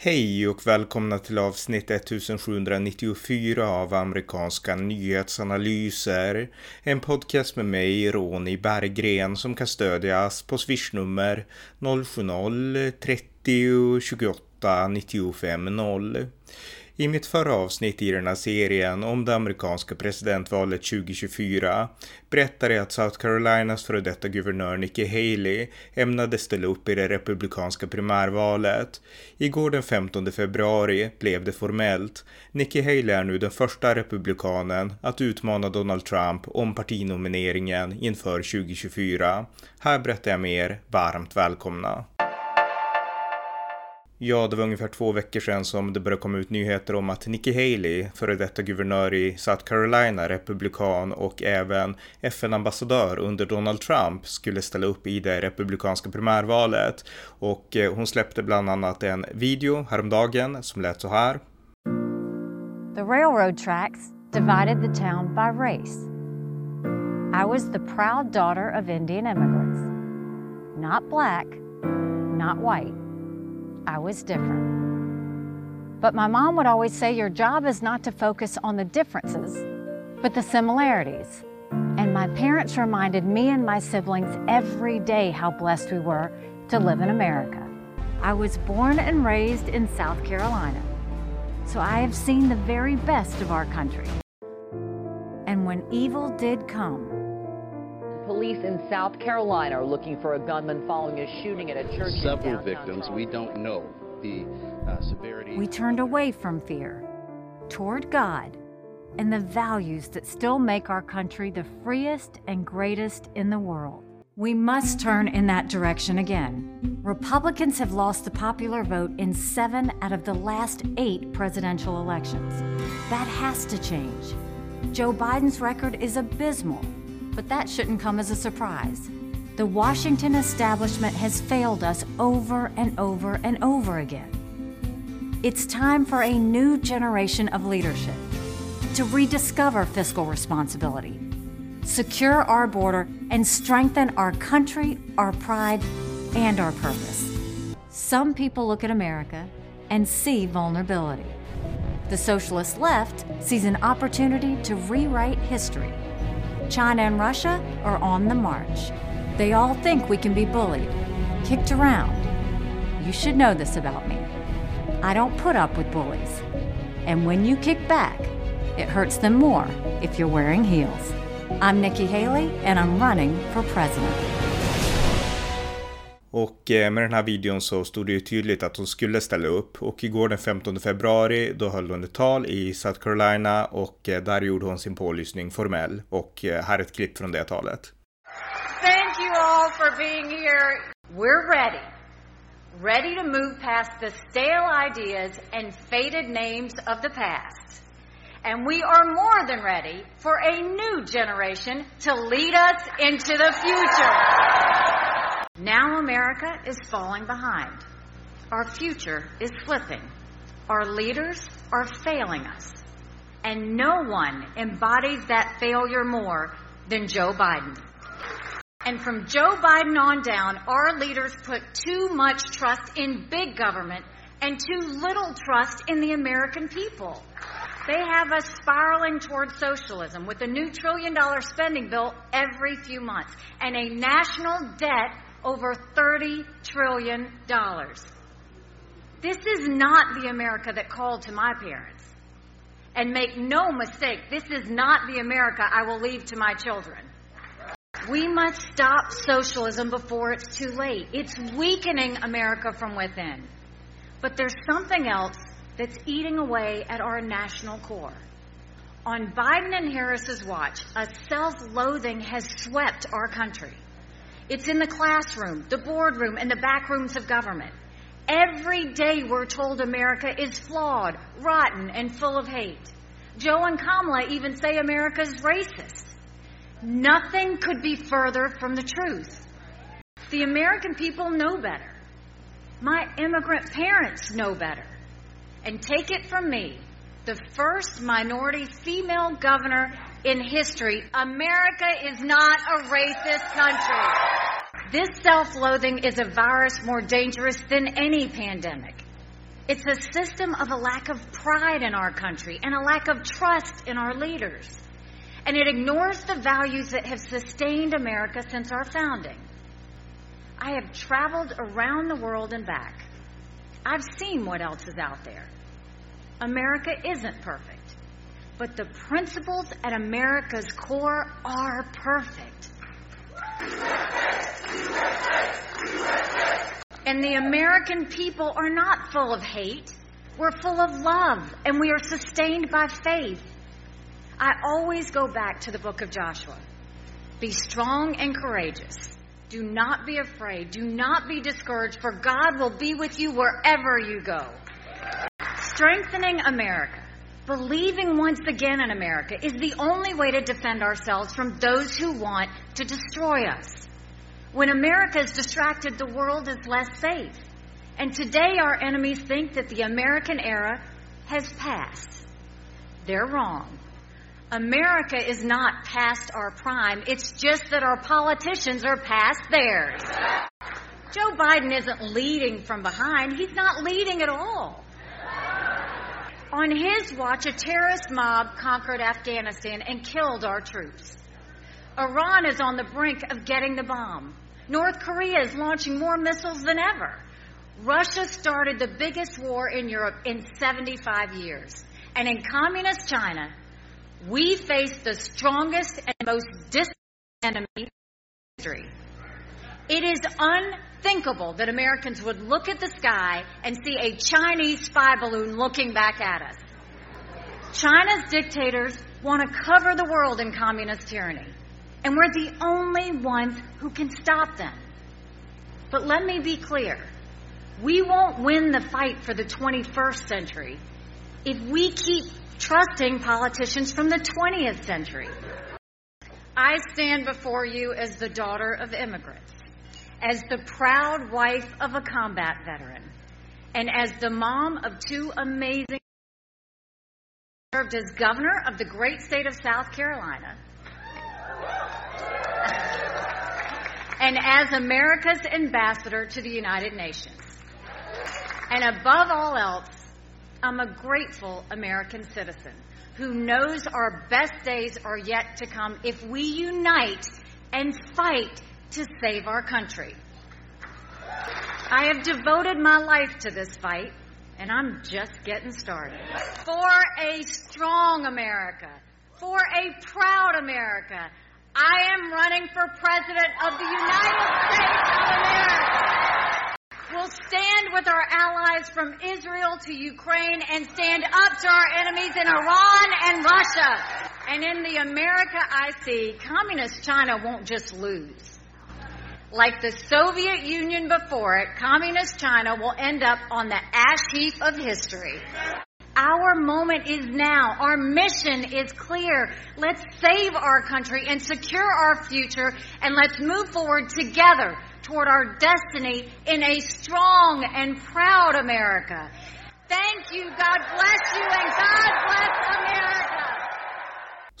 Hej och välkomna till avsnitt 1794 av amerikanska nyhetsanalyser. En podcast med mig, Ronny Berggren, som kan stödjas på swishnummer 070-30 28 95 0. I mitt förra avsnitt i den här serien om det amerikanska presidentvalet 2024 berättade jag att South Carolinas före detta guvernör Nikki Haley ämnade ställa upp i det republikanska primärvalet. Igår den 15 februari blev det formellt. Nikki Haley är nu den första republikanen att utmana Donald Trump om partinomineringen inför 2024. Här berättar jag mer. Varmt välkomna! Ja, det var ungefär två veckor sedan som det började komma ut nyheter om att Nikki Haley, före detta guvernör i South Carolina, republikan och även FN-ambassadör under Donald Trump skulle ställa upp i det republikanska primärvalet. Och eh, hon släppte bland annat en video häromdagen som lät så här. The railroad tracks divided the town by race. I was the proud daughter of Indian immigrants. Not black, not white. I was different. But my mom would always say your job is not to focus on the differences, but the similarities. And my parents reminded me and my siblings every day how blessed we were to live in America. I was born and raised in South Carolina, so I have seen the very best of our country. And when evil did come, Police in South Carolina are looking for a gunman following a shooting at a church. Several downtown victims. We don't know the uh, severity. we turned away from fear toward God and the values that still make our country the freest and greatest in the world. We must turn in that direction again. Republicans have lost the popular vote in seven out of the last eight presidential elections. That has to change. Joe Biden's record is abysmal, but that shouldn't come as a surprise. The Washington establishment has failed us over and over and over again. It's time for a new generation of leadership to rediscover fiscal responsibility, secure our border, and strengthen our country, our pride, and our purpose. Some people look at America and see vulnerability. The socialist left sees an opportunity to rewrite history. China and Russia are on the march. They all think we can be bullied, kicked around. You should know this about me. I don't put up with bullies. And when you kick back, it hurts them more if you're wearing heels. I'm Nikki Haley, and I'm running for president. Och eh, med den här videon så stod det ju tydligt att hon skulle ställa upp och igår den 15 februari då höll hon ett tal i South Carolina och eh, där gjorde hon sin pålysning formell och eh, här är ett klipp från det talet. Thank you all for being here. We're ready. Ready to move past the stale ideas and faded names of the past. And we are more than ready for a new generation to lead us into the future. Now America is falling behind. Our future is slipping. Our leaders are failing us. And no one embodies that failure more than Joe Biden. And from Joe Biden on down, our leaders put too much trust in big government and too little trust in the American people. They have us spiraling toward socialism with a new trillion dollar spending bill every few months and a national debt over $30 trillion. This is not the America that called to my parents. And make no mistake, this is not the America I will leave to my children. We must stop socialism before it's too late. It's weakening America from within. But there's something else that's eating away at our national core. On Biden and Harris's watch, a self loathing has swept our country. It's in the classroom, the boardroom, and the back rooms of government. Every day we're told America is flawed, rotten, and full of hate. Joe and Kamala even say America's racist. Nothing could be further from the truth. The American people know better. My immigrant parents know better. And take it from me, the first minority female governor in history, America is not a racist country. This self loathing is a virus more dangerous than any pandemic. It's a system of a lack of pride in our country and a lack of trust in our leaders. And it ignores the values that have sustained America since our founding. I have traveled around the world and back. I've seen what else is out there. America isn't perfect, but the principles at America's core are perfect. And the American people are not full of hate. We're full of love, and we are sustained by faith. I always go back to the book of Joshua. Be strong and courageous. Do not be afraid. Do not be discouraged, for God will be with you wherever you go. Strengthening America, believing once again in America, is the only way to defend ourselves from those who want to destroy us. When America is distracted, the world is less safe. And today, our enemies think that the American era has passed. They're wrong. America is not past our prime. It's just that our politicians are past theirs. Joe Biden isn't leading from behind. He's not leading at all. On his watch, a terrorist mob conquered Afghanistan and killed our troops. Iran is on the brink of getting the bomb. North Korea is launching more missiles than ever. Russia started the biggest war in Europe in 75 years. And in communist China, we face the strongest and most distant enemy in history. It is unthinkable that Americans would look at the sky and see a Chinese spy balloon looking back at us. China's dictators want to cover the world in communist tyranny, and we're the only ones who can stop them. But let me be clear we won't win the fight for the 21st century if we keep trusting politicians from the 20th century. I stand before you as the daughter of immigrants, as the proud wife of a combat veteran, and as the mom of two amazing served as governor of the great state of South Carolina. And as America's ambassador to the United Nations. And above all else, I'm a grateful American citizen who knows our best days are yet to come if we unite and fight to save our country. I have devoted my life to this fight, and I'm just getting started. For a strong America, for a proud America, I am running for President of the United States of America. We'll stand with our allies from Israel to Ukraine and stand up to our enemies in Iran and Russia. And in the America I see, Communist China won't just lose. Like the Soviet Union before it, Communist China will end up on the ash heap of history. Our moment is now. Our mission is clear. Let's save our country and secure our future, and let's move forward together toward our destiny in a strong and proud America. Thank you. God bless you, and God bless America.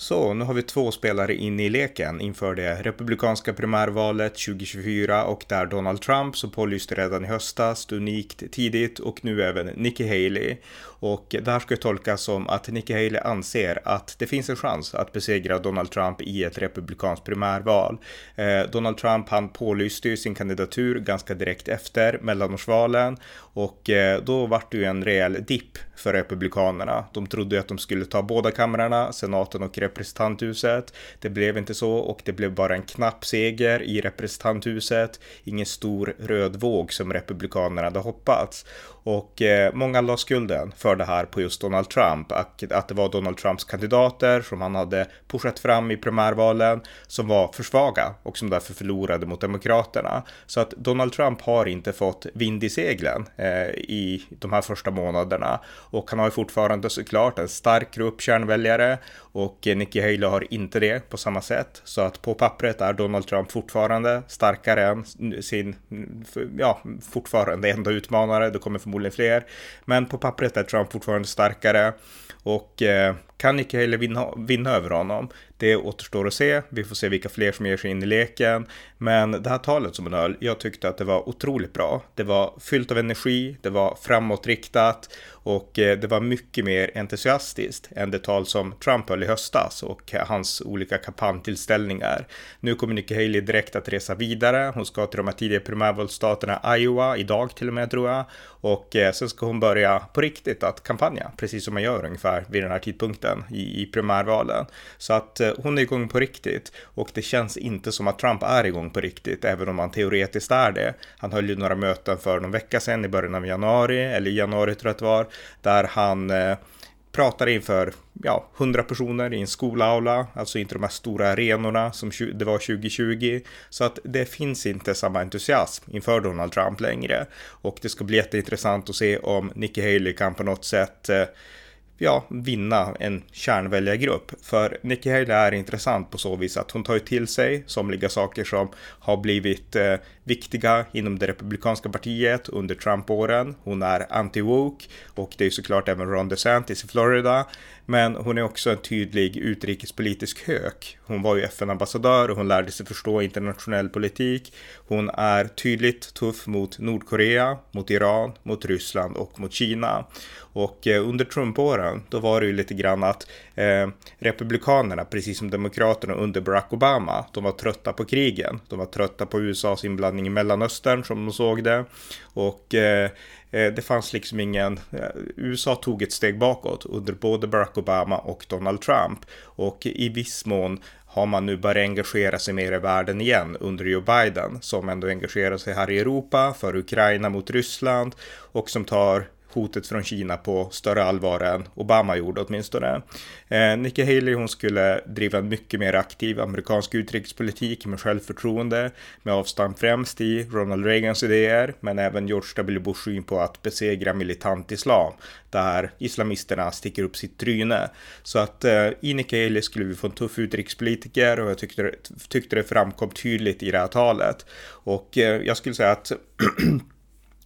Så, nu har vi två spelare inne i leken inför det republikanska primärvalet 2024 och där Donald Trump som pålyste redan i höstas, unikt tidigt och nu även Nikki Haley. Och det här ska tolkas som att Nikki Haley anser att det finns en chans att besegra Donald Trump i ett republikanskt primärval. Eh, Donald Trump han pålyste ju sin kandidatur ganska direkt efter mellanårsvalen och eh, då vart det ju en rejäl dipp för republikanerna. De trodde att de skulle ta båda kamrarna, senaten och representanthuset. Det blev inte så och det blev bara en knapp seger i representanthuset. Ingen stor röd våg som republikanerna hade hoppats. Och eh, många la skulden för det här på just Donald Trump. Att, att det var Donald Trumps kandidater som han hade pushat fram i primärvalen som var för svaga och som därför förlorade mot Demokraterna. Så att Donald Trump har inte fått vind i seglen eh, i de här första månaderna. Och han har ju fortfarande såklart en stark grupp kärnväljare och eh, Nikki Haley har inte det på samma sätt. Så att på pappret är Donald Trump fortfarande starkare än sin, ja, fortfarande enda utmanare. Det kommer förmodligen fler. Men på pappret är Trump fortfarande starkare. Och eh, kan Nikki Haley vinna, vinna över honom? Det återstår att se. Vi får se vilka fler som ger sig in i leken. Men det här talet som hon höll, jag tyckte att det var otroligt bra. Det var fyllt av energi, det var framåtriktat och eh, det var mycket mer entusiastiskt än det tal som Trump höll i höstas och hans olika kampanjtillställningar. Nu kommer Nikki Haley direkt att resa vidare. Hon ska till de här tidiga primärvalsstaterna Iowa idag till och med tror jag. Och eh, sen ska hon börja på riktigt att kampanja, precis som man gör ungefär vid den här tidpunkten i, i primärvalen. Så att eh, hon är igång på riktigt och det känns inte som att Trump är igång på riktigt, även om han teoretiskt är det. Han höll ju några möten för någon vecka sedan i början av januari, eller januari tror jag att det var, där han eh, inför ja, 100 personer i en skolaula, alltså inte de här stora arenorna som det var 2020. Så att det finns inte samma entusiasm inför Donald Trump längre. Och det ska bli jätteintressant att se om Nikki Haley kan på något sätt eh, ja, vinna en kärnväljargrupp. För Nikki Haley är intressant på så vis att hon tar ju till sig somliga saker som har blivit eh, viktiga inom det republikanska partiet under Trump-åren. Hon är anti-woke och det är såklart även Ron DeSantis i Florida. Men hon är också en tydlig utrikespolitisk hök. Hon var ju FN-ambassadör och hon lärde sig förstå internationell politik. Hon är tydligt tuff mot Nordkorea, mot Iran, mot Ryssland och mot Kina. Och eh, under Trump-åren, då var det ju lite grann att eh, Republikanerna, precis som Demokraterna under Barack Obama, de var trötta på krigen. De var trötta på USAs inblandning i Mellanöstern som de såg det. Och eh Eh, det fanns liksom ingen, eh, USA tog ett steg bakåt under både Barack Obama och Donald Trump. Och i viss mån har man nu börjat engagera sig mer i världen igen under Joe Biden som ändå engagerar sig här i Europa för Ukraina mot Ryssland och som tar hotet från Kina på större allvar än Obama gjorde åtminstone. Eh, Nikki Haley hon skulle driva en mycket mer aktiv amerikansk utrikespolitik med självförtroende med avstamp främst i Ronald Reagans idéer men även George W. Bush syn på att besegra militant islam där islamisterna sticker upp sitt tryne. Så att eh, i Nikki Haley skulle vi få en tuff utrikespolitiker och jag tyckte, tyckte det framkom tydligt i det här talet. Och eh, jag skulle säga att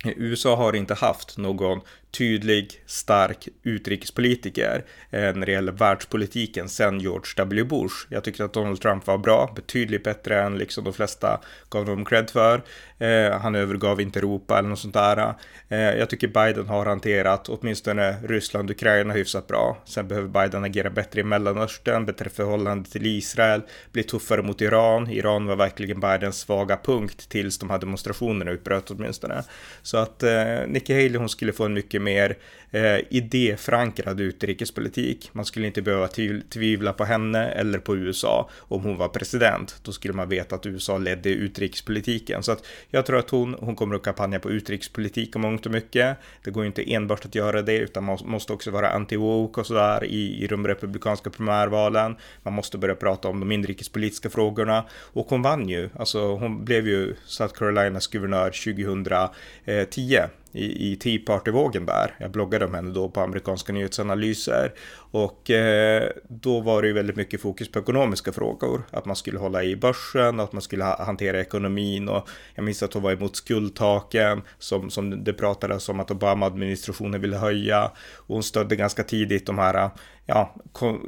USA har inte haft någon tydlig, stark utrikespolitiker eh, när det gäller världspolitiken sen George W. Bush. Jag tyckte att Donald Trump var bra, betydligt bättre än liksom de flesta gav dem cred för. Eh, han övergav inte Europa eller något sånt där. Eh, jag tycker Biden har hanterat åtminstone Ryssland och Ukraina hyfsat bra. Sen behöver Biden agera bättre i Mellanöstern, bättre förhållande till Israel, bli tuffare mot Iran. Iran var verkligen Bidens svaga punkt tills de här demonstrationerna utbröt åtminstone. Så att eh, Nikki Haley hon skulle få en mycket mer eh, idéförankrad utrikespolitik. Man skulle inte behöva tvivla på henne eller på USA om hon var president. Då skulle man veta att USA ledde utrikespolitiken. Så att jag tror att hon, hon kommer att kampanja på utrikespolitik om mångt och mycket. Det går ju inte enbart att göra det utan man måste också vara anti-woke och sådär i, i de republikanska primärvalen. Man måste börja prata om de inrikespolitiska frågorna och hon vann ju. Alltså hon blev ju South Carolinas guvernör 2010 eh, i, i Tea Party-vågen där. Jag bloggade om henne då på amerikanska nyhetsanalyser och eh, då var det ju väldigt mycket fokus på ekonomiska frågor. Att man skulle hålla i börsen, att man skulle ha, hantera ekonomin och jag minns att hon var emot skuldtaken som, som det pratades om att Obama-administrationen ville höja. Och hon stödde ganska tidigt de här ja,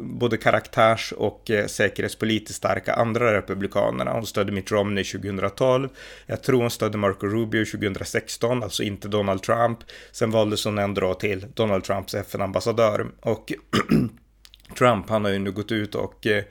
både karaktärs och eh, säkerhetspolitiskt starka andra republikanerna. Hon stödde Mitt Romney 2012. Jag tror hon stödde Marco Rubio 2016, alltså inte Donald Trump. Sen valdes hon ändå till Donald Trumps FN-ambassadör. Och Trump, han har ju nu gått ut och eh,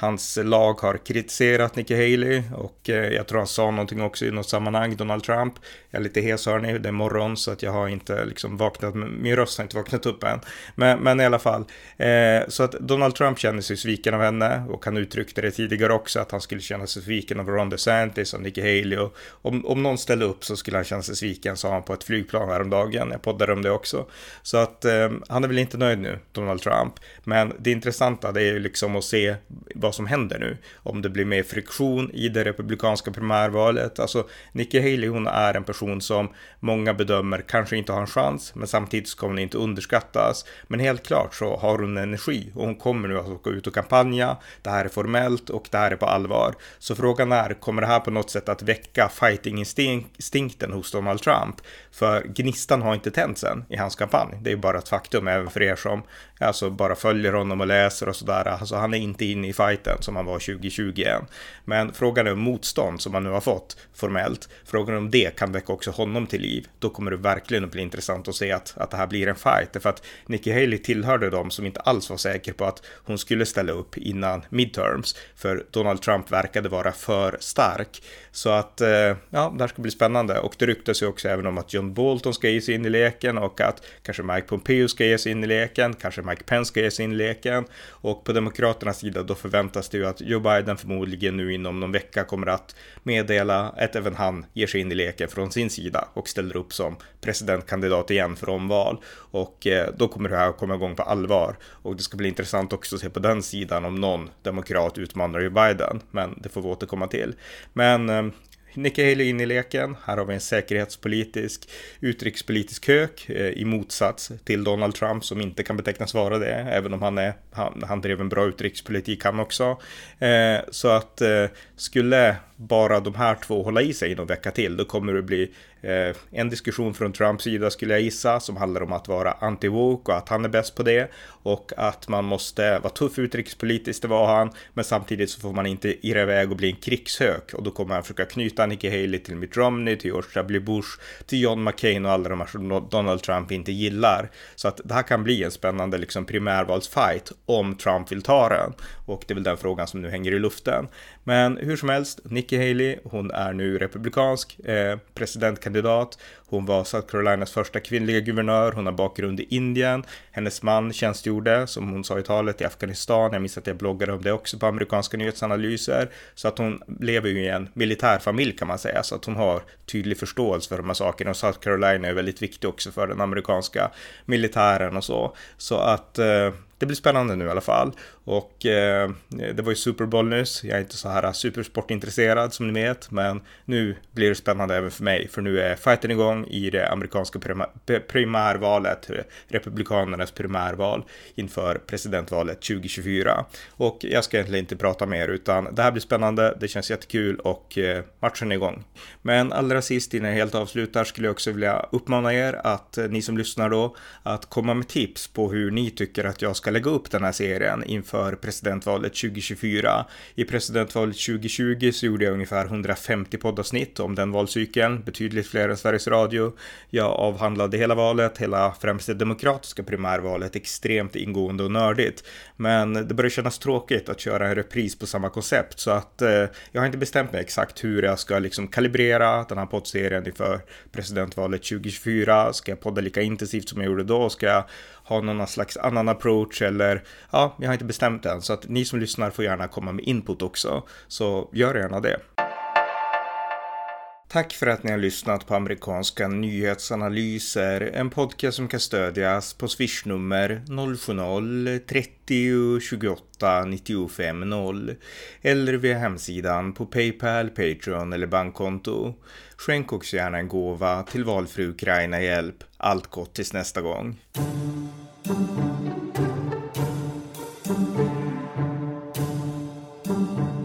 Hans lag har kritiserat Nikki Haley och eh, jag tror han sa någonting också i något sammanhang, Donald Trump. Jag är lite hes hörni, det är morgon så att jag har inte liksom vaknat, min röst har inte vaknat upp än. Men, men i alla fall, eh, så att Donald Trump känner sig sviken av henne och han uttryckte det tidigare också att han skulle känna sig sviken av Ron DeSantis och Nikki Haley och om, om någon ställde upp så skulle han känna sig sviken, sa han på ett flygplan häromdagen. Jag poddade om det också. Så att eh, han är väl inte nöjd nu, Donald Trump. Men det intressanta det är ju liksom att se vad vad som händer nu. Om det blir mer friktion i det republikanska primärvalet. Alltså Nikki Haley hon är en person som många bedömer kanske inte har en chans, men samtidigt ska hon inte underskattas. Men helt klart så har hon energi och hon kommer nu att gå ut och kampanja. Det här är formellt och det här är på allvar. Så frågan är, kommer det här på något sätt att väcka fighting-instinkten hos Donald Trump? För gnistan har inte tänts än i hans kampanj. Det är bara ett faktum även för er som alltså bara följer honom och läser och sådär. Alltså han är inte inne i fighten som han var 2020 än. Men frågan är om motstånd som han nu har fått formellt. Frågan om det kan väcka också honom till liv. Då kommer det verkligen att bli intressant att se att, att det här blir en fight. Därför att Nikki Haley tillhörde dem som inte alls var säker på att hon skulle ställa upp innan midterms. För Donald Trump verkade vara för stark. Så att, eh, ja, det här ska bli spännande. Och det ryktas ju också även om att John Bolton ska ge sig in i leken och att kanske Mike Pompeo ska ge sig in i leken, kanske Mike Pence ska ge sig in i leken. Och på Demokraternas sida då förväntas det ju att Joe Biden förmodligen nu inom någon vecka kommer att meddela att även han ger sig in i leken från sin sida och ställer upp som presidentkandidat igen för omval. Och eh, då kommer det här komma igång på allvar. Och det ska bli intressant också att se på den sidan om någon demokrat utmanar Joe Biden. Men det får vi återkomma till. Men eh, Nikki Haley in i leken. Här har vi en säkerhetspolitisk, utrikespolitisk hök eh, i motsats till Donald Trump som inte kan betecknas vara det, även om han, är, han, han drev en bra utrikespolitik han också. Eh, så att eh, skulle bara de här två hålla i sig någon vecka till, då kommer det bli eh, en diskussion från Trumps sida skulle jag gissa, som handlar om att vara anti-woke och att han är bäst på det och att man måste vara tuff utrikespolitiskt, det var han, men samtidigt så får man inte irra iväg och bli en krigshök och då kommer han försöka knyta Nikki Haley till Mitt Romney, till George W. Bush, till John McCain och alla de här som Donald Trump inte gillar. Så att det här kan bli en spännande liksom primärvalsfight om Trump vill ta den och det är väl den frågan som nu hänger i luften. Men hur som helst, Nikki Haley, hon är nu republikansk eh, presidentkandidat. Hon var South Carolinas första kvinnliga guvernör. Hon har bakgrund i Indien. Hennes man tjänstgjorde, som hon sa i talet, i Afghanistan. Jag minns att jag bloggade om det också på amerikanska nyhetsanalyser. Så att hon lever ju i en militärfamilj kan man säga. Så att hon har tydlig förståelse för de här sakerna. Och South Carolina är väldigt viktig också för den amerikanska militären och så. Så att eh, det blir spännande nu i alla fall. Och eh, det var ju Super Bowl nyss. Jag är inte så här supersportintresserad som ni vet, men nu blir det spännande även för mig, för nu är fighten igång i det amerikanska primärvalet, republikanernas primärval inför presidentvalet 2024. Och jag ska egentligen inte prata mer, utan det här blir spännande. Det känns jättekul och eh, matchen är igång. Men allra sist innan jag helt avslutar skulle jag också vilja uppmana er att eh, ni som lyssnar då att komma med tips på hur ni tycker att jag ska lägga upp den här serien inför presidentvalet 2024. I presidentvalet 2020 så gjorde jag ungefär 150 poddavsnitt om den valcykeln, betydligt fler än Sveriges Radio. Jag avhandlade hela valet, hela främst det demokratiska primärvalet extremt ingående och nördigt. Men det börjar kännas tråkigt att köra en repris på samma koncept så att eh, jag har inte bestämt mig exakt hur jag ska liksom kalibrera den här poddserien inför presidentvalet 2024. Ska jag podda lika intensivt som jag gjorde då? Ska jag ha någon slags annan approach eller ja, jag har inte bestämt än så att ni som lyssnar får gärna komma med input också. Så gör gärna det. Tack för att ni har lyssnat på amerikanska nyhetsanalyser, en podcast som kan stödjas på swishnummer 070-30 28 95 0 eller via hemsidan på Paypal, Patreon eller bankkonto. Skänk också gärna en gåva till valfri Ukraina-hjälp. Allt gott tills nästa gång. Thank you.